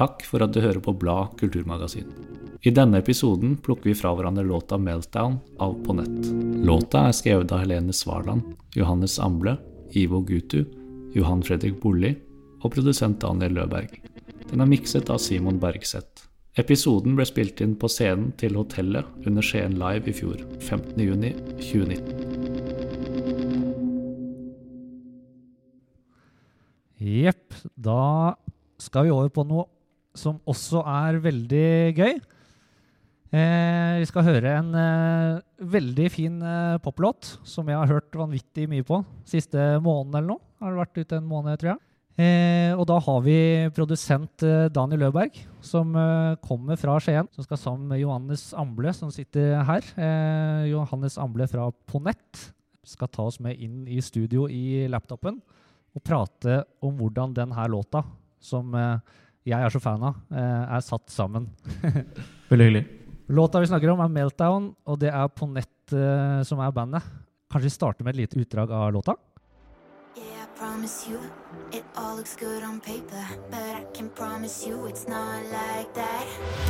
Takk for at du hører på Blad kulturmagasin. I denne episoden plukker vi fra hverandre låta 'Meltdown' av På nett. Låta er skrevet av Helene Svarland, Johannes Amble, Ivo Gutu, Johan Fredrik Bolli og produsent Daniel Løberg. Den er mikset av Simon Bergseth. Episoden ble spilt inn på scenen til Hotellet under Skien Live i fjor, 15.6.2019. Jepp. Da skal vi over på noe som også er veldig gøy. Eh, vi skal høre en eh, veldig fin eh, poplåt som jeg har hørt vanvittig mye på siste måneden eller noe. Har det vært ute en måned, tror jeg. Eh, og da har vi produsent eh, Daniel Løberg, som eh, kommer fra Skien. Som skal sammen med Johannes Amble, som sitter her. Johannes Amble fra Ponett skal ta oss med inn i studio i laptopen og prate om hvordan denne låta, som eh, jeg er så fan av, eh, er satt sammen. Veldig hyggelig. Låta vi snakker om, er 'Meltdown', og det er på nett eh, som er bandet. Kanskje vi starter med et lite utdrag av låta? Yeah, I promise you, it all looks good on paper, but I can promise you it's not like that.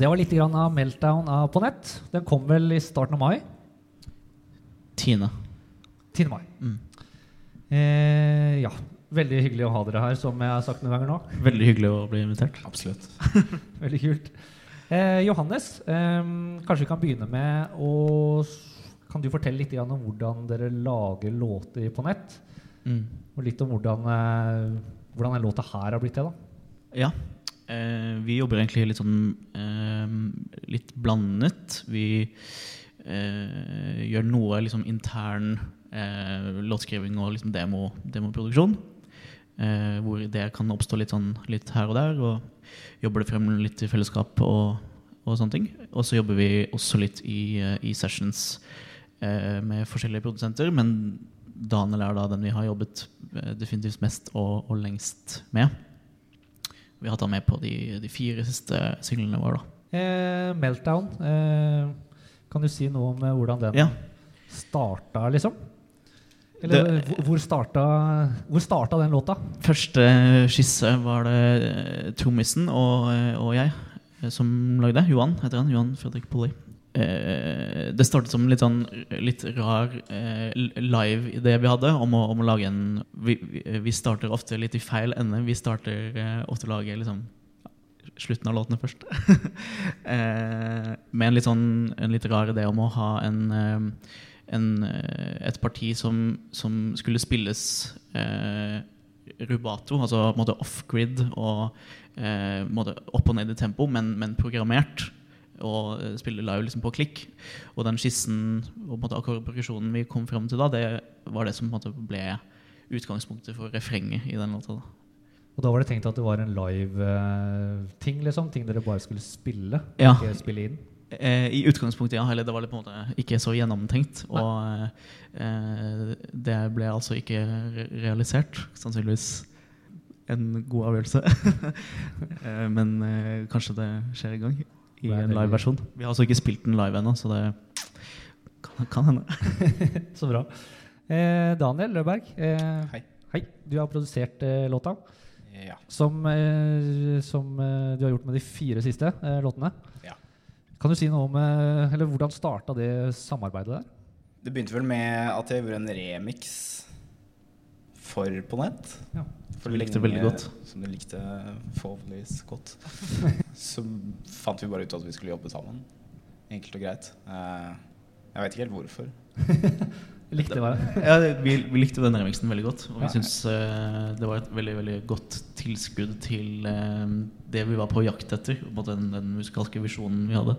Det var litt grann av 'Meltdown' av på nett. Den kom vel i starten av mai? Tine. 10. mai. Mm. Eh, ja. Veldig hyggelig å ha dere her, som jeg har sagt noen ganger nå. Veldig hyggelig å bli invitert. Absolutt. Veldig kult. Eh, Johannes, eh, kanskje vi kan begynne med å Kan du fortelle litt om hvordan dere lager låter på nett? Mm. Og litt om hvordan, eh, hvordan den låta her har blitt til, da? Ja. Eh, vi jobber egentlig litt sånn eh, litt blandet. Vi eh, gjør noe liksom intern låtskriving og liksom demo, demoproduksjon. Hvor det kan oppstå litt sånn litt her og der, og jobber det frem litt i fellesskap og, og sånne ting. Og så jobber vi også litt i, i sessions med forskjellige produsenter, men Daniel er da den vi har jobbet definitivt mest og, og lengst med. Vi har hatt han med på de, de fire siste singlene våre. da. Eh, meltdown. Eh, kan du si noe om eh, hvordan den Ja. starta, liksom? Eller Det- hvor- starta, hvor starta den låta? Første skisse var det eh, trommisen og, eh, og jeg som lagde. Johan heter han. Johan Fredrik Polly. Eh, det startet som litt sånn litt rar eh, live-idé vi hadde om å, om å lage en vi, vi- starter ofte litt i feil ende. Vi starter eh, ofte å lage liksom slutten av låtene først. med en litt sånn en litt rar idé om å ha en, en et parti som, som skulle spilles eh, rubato, altså en off-grid og eh, opp og ned i tempo, men, men programmert. Og eh, spille live liksom på klikk. Og den skissen og på en måte akkordprogresjonen vi kom fram til da, det var det som ble utgangspunktet for refrenget i den låta. da. Og da var det tenkt at det var en live-ting, liksom? Ting dere bare skulle spille? Ja. Ikke spille inn? Eh, I utgangspunktet, ja. Eller det var litt på en måte ikke så gjennomtenkt. Og eh, det ble altså ikke re realisert. Sannsynligvis en god avgjørelse. eh, men eh, kanskje det skjer en gang i en liveversjon. Vi har altså ikke spilt den live ennå, så det kan, kan hende. Så bra. Eh, Daniel Løberg, eh, Hei. hei. Du har produsert eh, låta, Ja. som, eh, som eh, du har gjort med de fire siste eh, låtene. Ja. Kan du si noe om eh, Eller hvordan starta det samarbeidet der? Det begynte vel med at jeg gjorde en remix for på nett. Ja. For vi likte det veldig godt. Som du likte forholdsvis godt. Så fant vi bare ut at vi skulle jobbe sammen. Enkelt og greit. Eh, jeg vet ikke helt hvorfor. Likte det? Ja, vi, vi likte den remixen veldig godt. Og vi Ja. syns uh, det var et veldig veldig godt tilskudd til uh, det vi var på jakt etter. på Den, den musikalske visjonen vi hadde.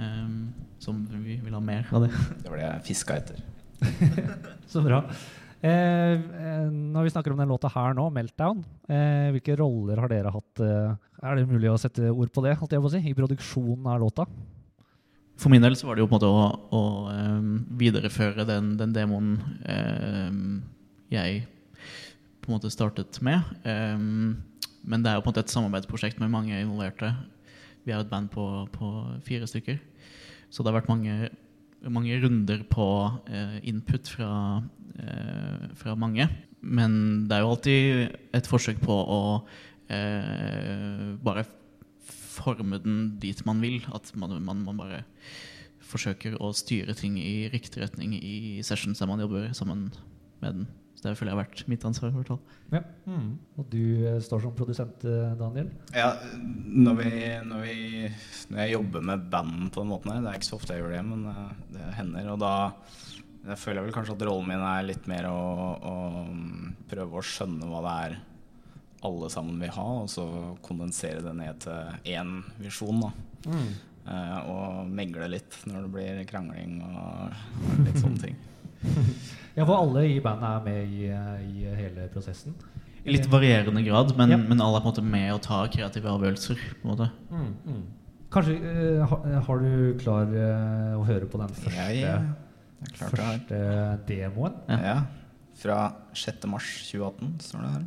Um, som vi vil ha mer av det. Det var det jeg fiska etter. Så bra. Eh, når vi snakker om den låta her nå, 'Meltdown', eh, hvilke roller har dere hatt? Eh, er det mulig å sette ord på det, holdt jeg på å si, i produksjonen av låta? For min del så var det jo på en måte å, å um, videreføre den, den demoen um, jeg på en måte startet med. Um, men det er jo på en måte et samarbeidsprosjekt med mange involverte. Vi er et band på, på fire stykker. Så det har vært mange, mange runder på eh, input fra, eh, fra mange. Men det er jo alltid et forsøk på å eh, bare forme den dit man vil. At man, man, man bare forsøker å styre ting i riktig retning i sessions der man jobber sammen med den. Så det føler jeg har vært mitt ansvar. i hvert fall. Ja. Og du eh, står som produsent, eh, Daniel. Ja, når, vi, når, vi, når jeg jobber med band på den måten her Det er ikke så ofte jeg gjør det, men eh, det hender. Og da jeg føler jeg vel kanskje at rollen min er litt mer å, å mm, prøve å skjønne hva det er alle sammen vil ha, og så kondensere det ned til én visjon. da Eh, og megle litt når det blir krangling og litt sånne ting. Ja, for alle i bandet er med i, eh, i hele prosessen. I litt varierende grad, men, Ja. men alle er på en måte med å ta kreative avgjørelser. på en måte. Mm, mm. Kanskje uh, har, har du klar uh, å høre på den første, Ja, ja. Første demoen? Ja. Ja. Fra 6. mars 2018 står det her.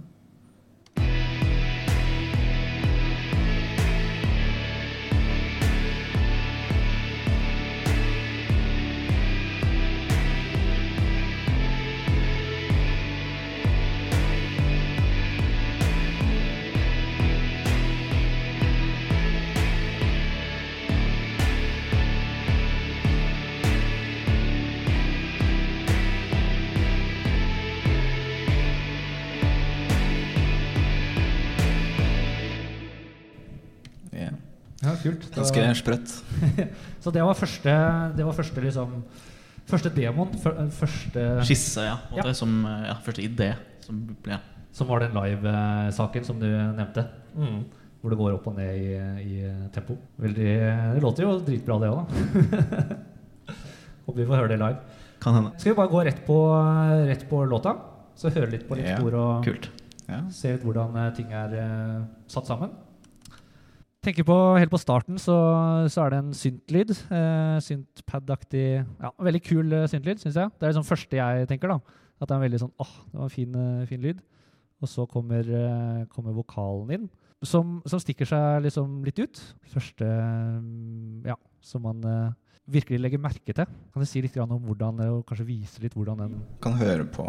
Ja. Ja, kult. Da- Ganske sprøtt. Så det var første, det var første liksom Første demoen, første Skisse, ja. Ja. Som eh, ja, første idé. Som ble Som var den live-saken som du nevnte. Hvor det går opp og ned i, i tempo. Veldig, det låter jo dritbra, det òg, da. Håper vi får høre det live. Kan hende. Skal vi bare gå rett på, rett på låta? Så høre litt på litt Ja, spor og Kult. Ja. se ut hvordan eh, ting er uh, satt sammen. Tenker på, Helt på starten så, så er det en syntlyd. Synt-pad-aktig ja, Veldig kul uh, syntlyd, syns jeg. Det er liksom første jeg tenker. da At det er en veldig sånn åh, det var en fin, uh, fin lyd. Og så kommer, uh, kommer vokalen inn, som, som stikker seg liksom litt ut. Første um, ja, som man uh, virkelig legger merke til. Kan du si litt grann om hvordan, eh, og kanskje vise litt hvordan den Kan høre på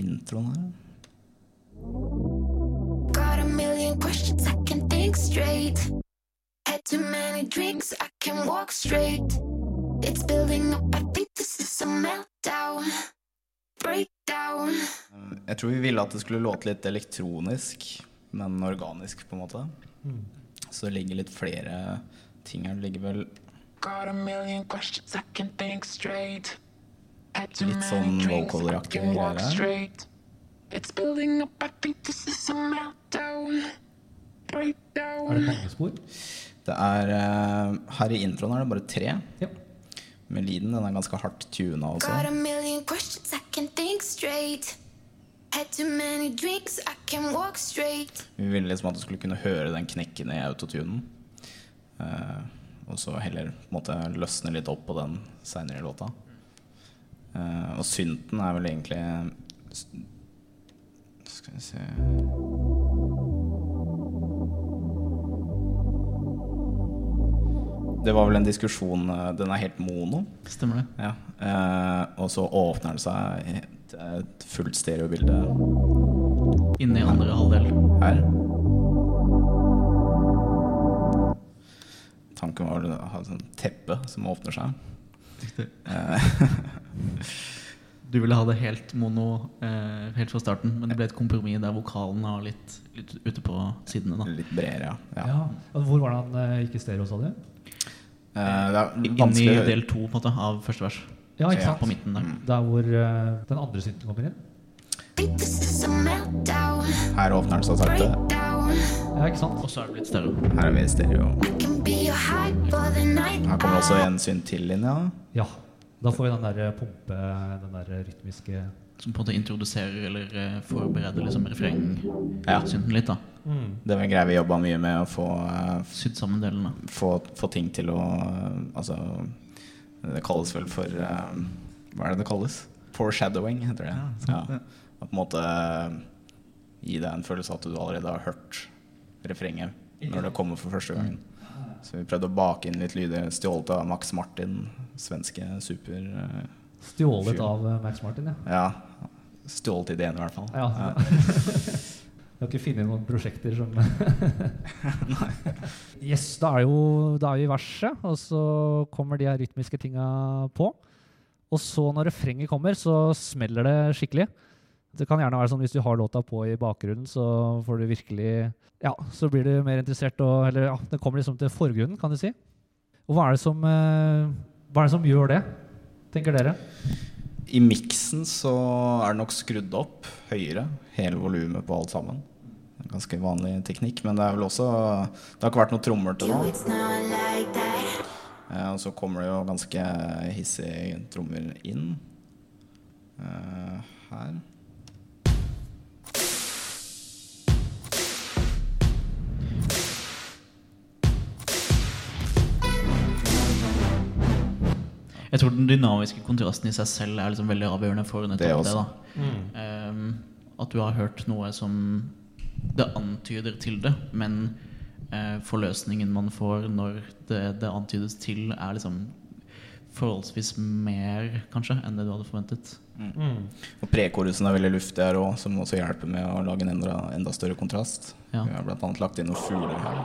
introen her. Straight. Had too many drinks, I can walk straight. It's building up, I think this is a meltdown. Breakdown. Jeg tror vi ville at det skulle låte litt elektronisk, men organisk, på en måte. Så det ligger litt flere ting her. Det ligger vel Got a million questions, I can think straight. Litt sånn vocal-aktig greie. It's building up, I think this is a meltdown. Er det pengespor? spor? Det er eh, Her i introen er det bare tre. Ja. Melodien den er ganske hardt tuna også. Got a million questions, I can think straight. Had too many drinks, I can walk straight. Vi ville liksom at du skulle kunne høre den knekken i autotunen. Uh, og så heller måtte løsne litt opp på den seinere i låta. Uh, og synten er vel egentlig Skal vi se Det var vel en diskusjon eh, Den er helt mono. Stemmer det. Ja. Eh, og så åpner den seg et, et fullt stereobilde Inne i andre halvdel. her. Tanken var å ha et sånt teppe som åpner seg. Eh, Du ville ha det helt mono eh, helt fra starten, men det ble et kompromiss der vokalen var litt, litt ute på sidene. da litt bredere, ja. ja. Ja. Hvor var det han eh, gikk i stereo, sa du? Eh, det er Inni vanskelig del to på en måte, av første vers. Ja, ikke Ja, sant? På midten der. Der hvor uh, den andre synten kommer inn? Her åpner den seg sakte. Ja, ikke sant? Og så er det blitt stereo. Her er vi i stereo. Her kommer også en synt til inn, ja. Ja. Da får vi den der pumpe, den der rytmiske som på en måte introduserer eller eh, forbereder liksom refrengsynten Ja. litt. da Det var en greie vi jobba mye med, å få, eh, Sydd sammen delene. få, få ting til å Altså Det kalles vel for eh, Hva er det det kalles? Foreshadowing, heter det. Ja. Å på en måte eh, gi deg en følelse av at du allerede har hørt refrenget når det kommer for første gangen. Så vi prøvde å bake inn litt lyder stjålet av Max Martin, svenske super... Stjålet Fyr. av Max Martin, ja. Ja, stjålet ideen i hvert fall. Ja. Jeg har ikke funnet noen prosjekter som Yes, da er, jo, da er vi i verset, og så kommer de her rytmiske tinga på. Og så når refrenget kommer, så smeller det skikkelig. Det kan gjerne være sånn hvis du har låta på i bakgrunnen, så får du virkelig Ja, så blir du mer interessert og Eller ja, det kommer liksom til forgrunnen, kan du si. Og hva er det som, eh, hva er det som gjør det, tenker dere? I miksen så er det nok skrudd opp høyere, hele volumet på alt sammen. Ganske vanlig teknikk, men det er vel også Det har ikke vært noen trommer til nå. like. Eh, Og så kommer det jo ganske hissige trommer inn. Eh, her. Jeg tror den dynamiske kontrasten i seg selv er liksom veldig avgjørende for Det nettopp det. også. da Um, At du har hørt noe som det antyder til det, men eh, forløsningen man får når det, det antydes til, er liksom forholdsvis mer, kanskje, enn det du hadde forventet. Og prekorusen er veldig luftig her òg, som også hjelper med å lage en enda, enda større kontrast. Ja. Vi har annet lagt inn noen fugler her.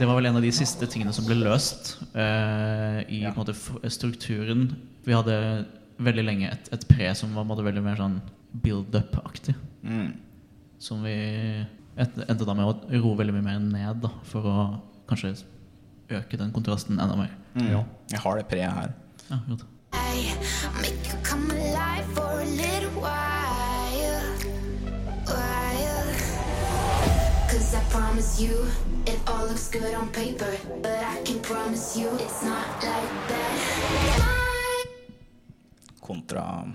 Det var vel en av de siste tingene som ble løst eh, i Ja. måte, strukturen. Vi hadde veldig lenge et, et pre som var måte, veldig mer sånn build-up-aktig. Mm. Som vi endte da med å roe veldig mye mer ned, da, for å kanskje øke den kontrasten enda mer. Mm. Ja. Jeg har det preet her. Ja, godt. I make you come alive for a little while. while. Cause I promise you, it all looks good on paper. But I can promise you, it's not like that. Kontra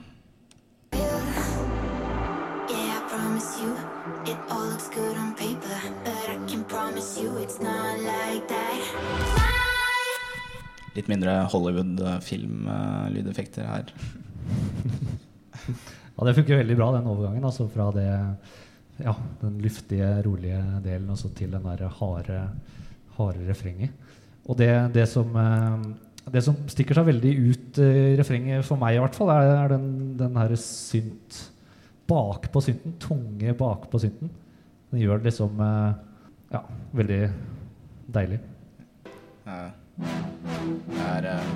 promise you, it all looks good on paper. But I can promise you, it's not like that. litt mindre Hollywood-film-lydeffekter her. Ja, det funker veldig bra, den overgangen. Altså fra det, ja, den luftige, rolige delen altså til den der harde, harde refrenget. Og det, det, som, eh, det som stikker seg veldig ut eh, i refrenget, for meg i hvert fall, er, er den, den her synt bakpå synten. Tunge bakpå synten. Den gjør det liksom eh, ja, veldig deilig. Ja. Det er eh,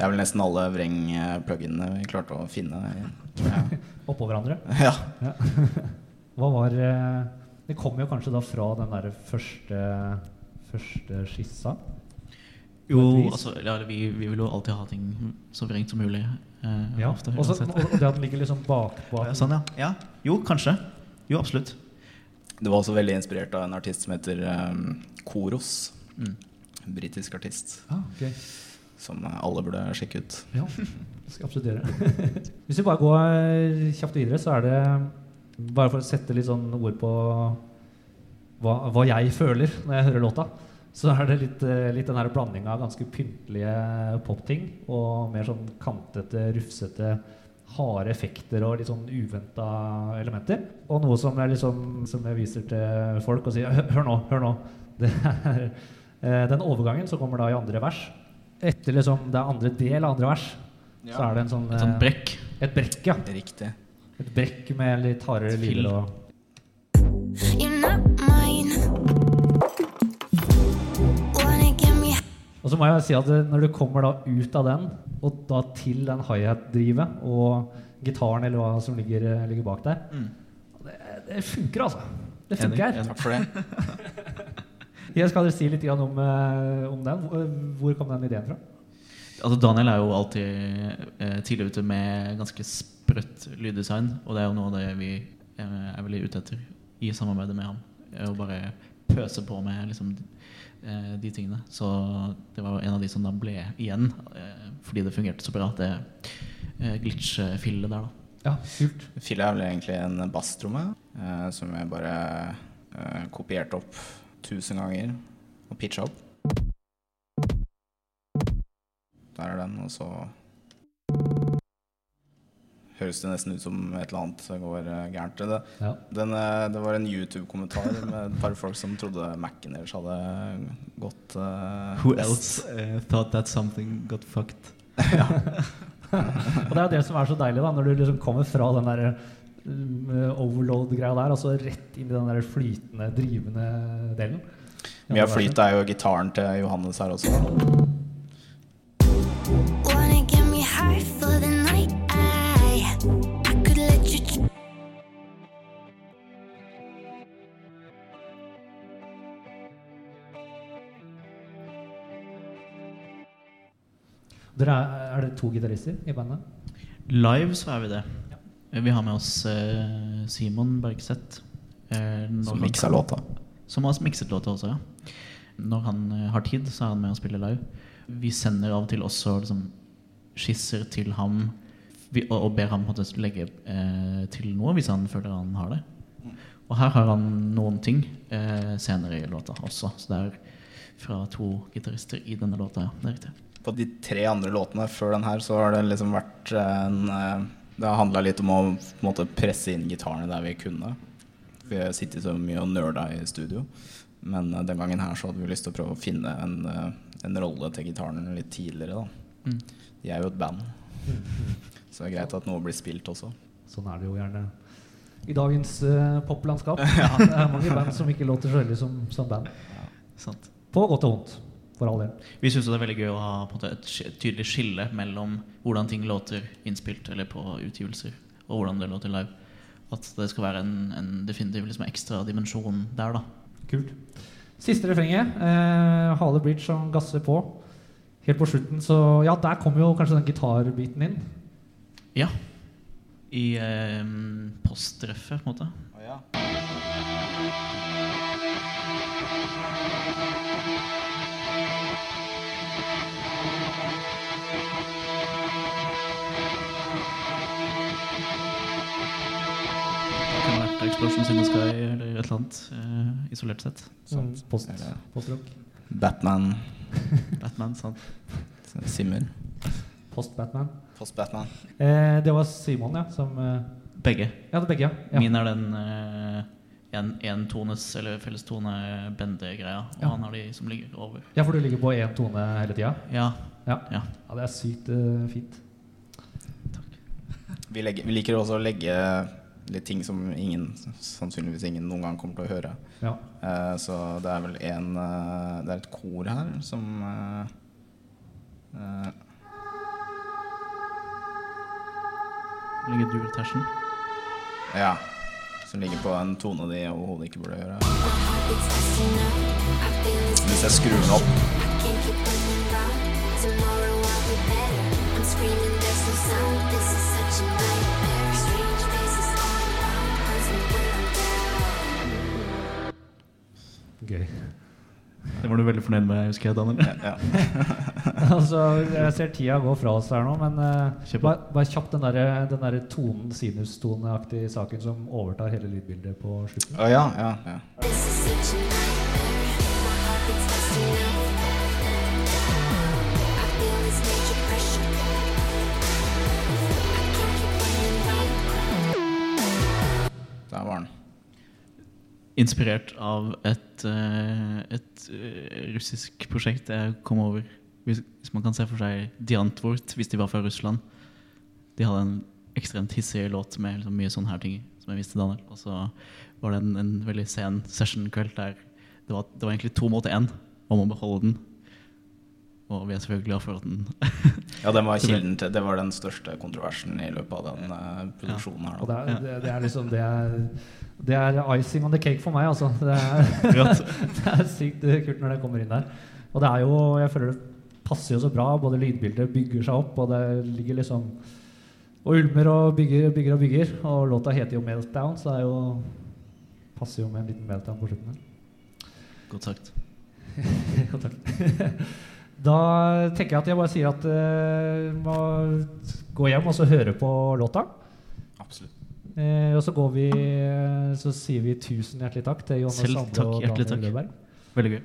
Det er vel nesten alle vreng-pluginene vi klarte å finne. Ja. Oppå hverandre. Ja. Hva var eh, Det kom jo kanskje da fra den der første, første skissa. Jo, altså, ja, vi, vi vil jo alltid ha ting så vrengt som mulig. Eh, Ja, ofte, Også, og det at den ligger liksom bakpå. Ja, Sånn, ja. ja. Jo, kanskje. Jo, absolutt. Det var også veldig inspirert av en artist som heter um, Koros. Mm. En britisk artist Ah, okay. som eh, alle burde sjekke ut. Ja, det skal jeg absolutt gjøre. Hvis vi bare går eh, kjapt videre, så er det Bare for å sette litt sånn ord på hva, hva jeg føler når jeg hører låta, så er det litt, eh, litt den her blandinga av ganske pyntelige popting og mer sånn kantete, rufsete, harde effekter og litt sånn uventa elementer. Og noe som jeg, liksom, som jeg viser til folk og sier Hør, nå, hør nå. Det er, eh, den overgangen som kommer da i andre vers, etter liksom det er andre del av andre vers, så er det en sånn, Et sånt eh, brekk. et brekk, ja. Riktig. Et brekk med litt hardere lyder og Og så må jeg si at når du kommer da ut av den, og da til den high-hat-drivet og gitaren eller hva som ligger, eh, ligger bak der, Mm. det, det funker, altså. Det funker. enig. Takk for det. Jeg skal dere si litt om, eh, om den. Hvor- kom den ideen fra? Altså Daniel er jo alltid eh, tidlig ute med ganske sprøtt lyddesign. Og det er jo noe av det vi eh, er veldig ute etter i samarbeidet med ham. Eh, Å bare pøse på med liksom, eh, de tingene. Så det var en av de som da ble igjen, eh, fordi det fungerte så bra. Det eh, glitch-fillet der, da. Ja, kult. Fille er vel egentlig en basstromme eh, som jeg bare eh, kopierte opp tusen ganger og pitcha opp. Der er den, og så høres det nesten ut som et eller annet går eh, gærent. Det, Ja. den, eh, det var en YouTube-kommentar med et par folk som trodde Mac-en deres hadde gått uh, Who else uh, thought that something got fucked? ja. Og det er jo det som er så deilig, da, når du liksom kommer fra den der overload-greia der, altså rett inn i den der flytende, drivende delen. Mye av flytet er jo gitaren til Johannes her også. Dere er, er det to gitarister i bandet? Live så er vi det. Vi har med oss eh, Simon Bergseth. eh, Som miksa låta. Som har mikset låta også, ja. Når han eh, har tid, så er han med og spiller live. Vi sender av og til også liksom, skisser til ham vi, og, og ber ham måtte, legge eh, til noe hvis han føler han har det. Og her har han noen ting eh, senere i låta også. Så det er fra to gitarister i denne låta, ja. Det er riktig. På de tre andre låtene før den her, så har det liksom vært en eh, Det har handla litt om å på en måte presse inn gitarene der vi kunne. Vi har sittet så mye og nerda i studio. Men eh, den gangen her så hadde vi lyst til å prøve å finne en, eh, en rolle til gitaren litt tidligere, da. Mm. De er jo et band. Så det er greit at noe blir spilt også. Sånn er det jo gjerne i dagens uh, poplandskap. Det er mange band som ikke låter så veldig som, som band. Sant. På godt og vondt, for all del. Vi syns det er veldig gøy å ha på måte, et tydelig skille mellom hvordan ting låter innspilt eller på utgivelser, og hvordan det låter live. At det skal være en, en definitiv liksom, ekstra dimensjon der, da. Kult. Siste refrenget. Eh, Hale Bridge som gasser på. Helt på slutten, så ja, der kommer jo kanskje den gitarbiten inn. Ja. I eh, postreffet, på en måte. Oh, kunne vært Explosions in the Sky eller et eller annet, uh, isolert sett. Sant. Mm, Post, postrock. Batman Batman, sant. Simmer. Post-Batman. Post-Batman. Eh, det var Simon, ja, som eh, Begge. Ja, det er begge, ja. ja. Min er den eh, en, entones eller fellestone-bende-greia. Og Ja. han har de som ligger over. Ja, for du ligger på én tone hele tida? Ja. Ja. Ja. ja, det er sykt eh, fint. Vi, legger, vi liker også å legge litt ting som ingen, sannsynligvis ingen noen gang kommer til å høre. Ja. Eh, så det er vel en eh, Det er et kor her som eh, eh, Ligger dual-tersen. Ja. Som ligger på en tone de overhodet ikke burde gjøre. Hvis jeg skrur den opp. I'm screaming, there's no sound. This is such a nightmare. Gøy. Det var du veldig fornøyd med, husker jeg, Daniel. ja, ja. altså, jeg ser tida gå fra oss her nå, men uh, bare, bare kjapt den derre den der tonen, sinustoneaktige saken som overtar hele lydbildet på slutten. Uh, ja, ja, ja. Inspirert av et, eh, et eh, russisk prosjekt jeg kom over. Hvis, man kan se for seg Diantvort, hvis de var fra Russland. De hadde en ekstremt hissig låt med liksom mye sånne her ting som jeg visste Daniel. Og så var det en, en veldig sen session-kveld der det var, det var egentlig to mot én om å beholde den. Og vi er selvfølgelig glad for at den Ja, den var kilden til Det var den største kontroversen i løpet av den uh, produksjonen her. Og det er, det, det er liksom det er, det er icing on the cake for meg, altså. Det er, det er sykt kult når det kommer inn der. Og det er jo, jeg føler det passer jo så bra. Både lydbildet bygger seg opp, og det ligger liksom og ulmer og bygger, bygger og bygger. Og låta heter jo 'Meltdown', så det er jo passer jo med en liten meltdown på slutten. Godt sagt. Godt takk. Da tenker jeg at jeg bare sier at uh, må gå hjem og så høre på låta. Absolutt. Uh, og så går vi uh, Så sier vi tusen hjertelig takk til Johannes Sande og Daniel. Løberg. Veldig gøy.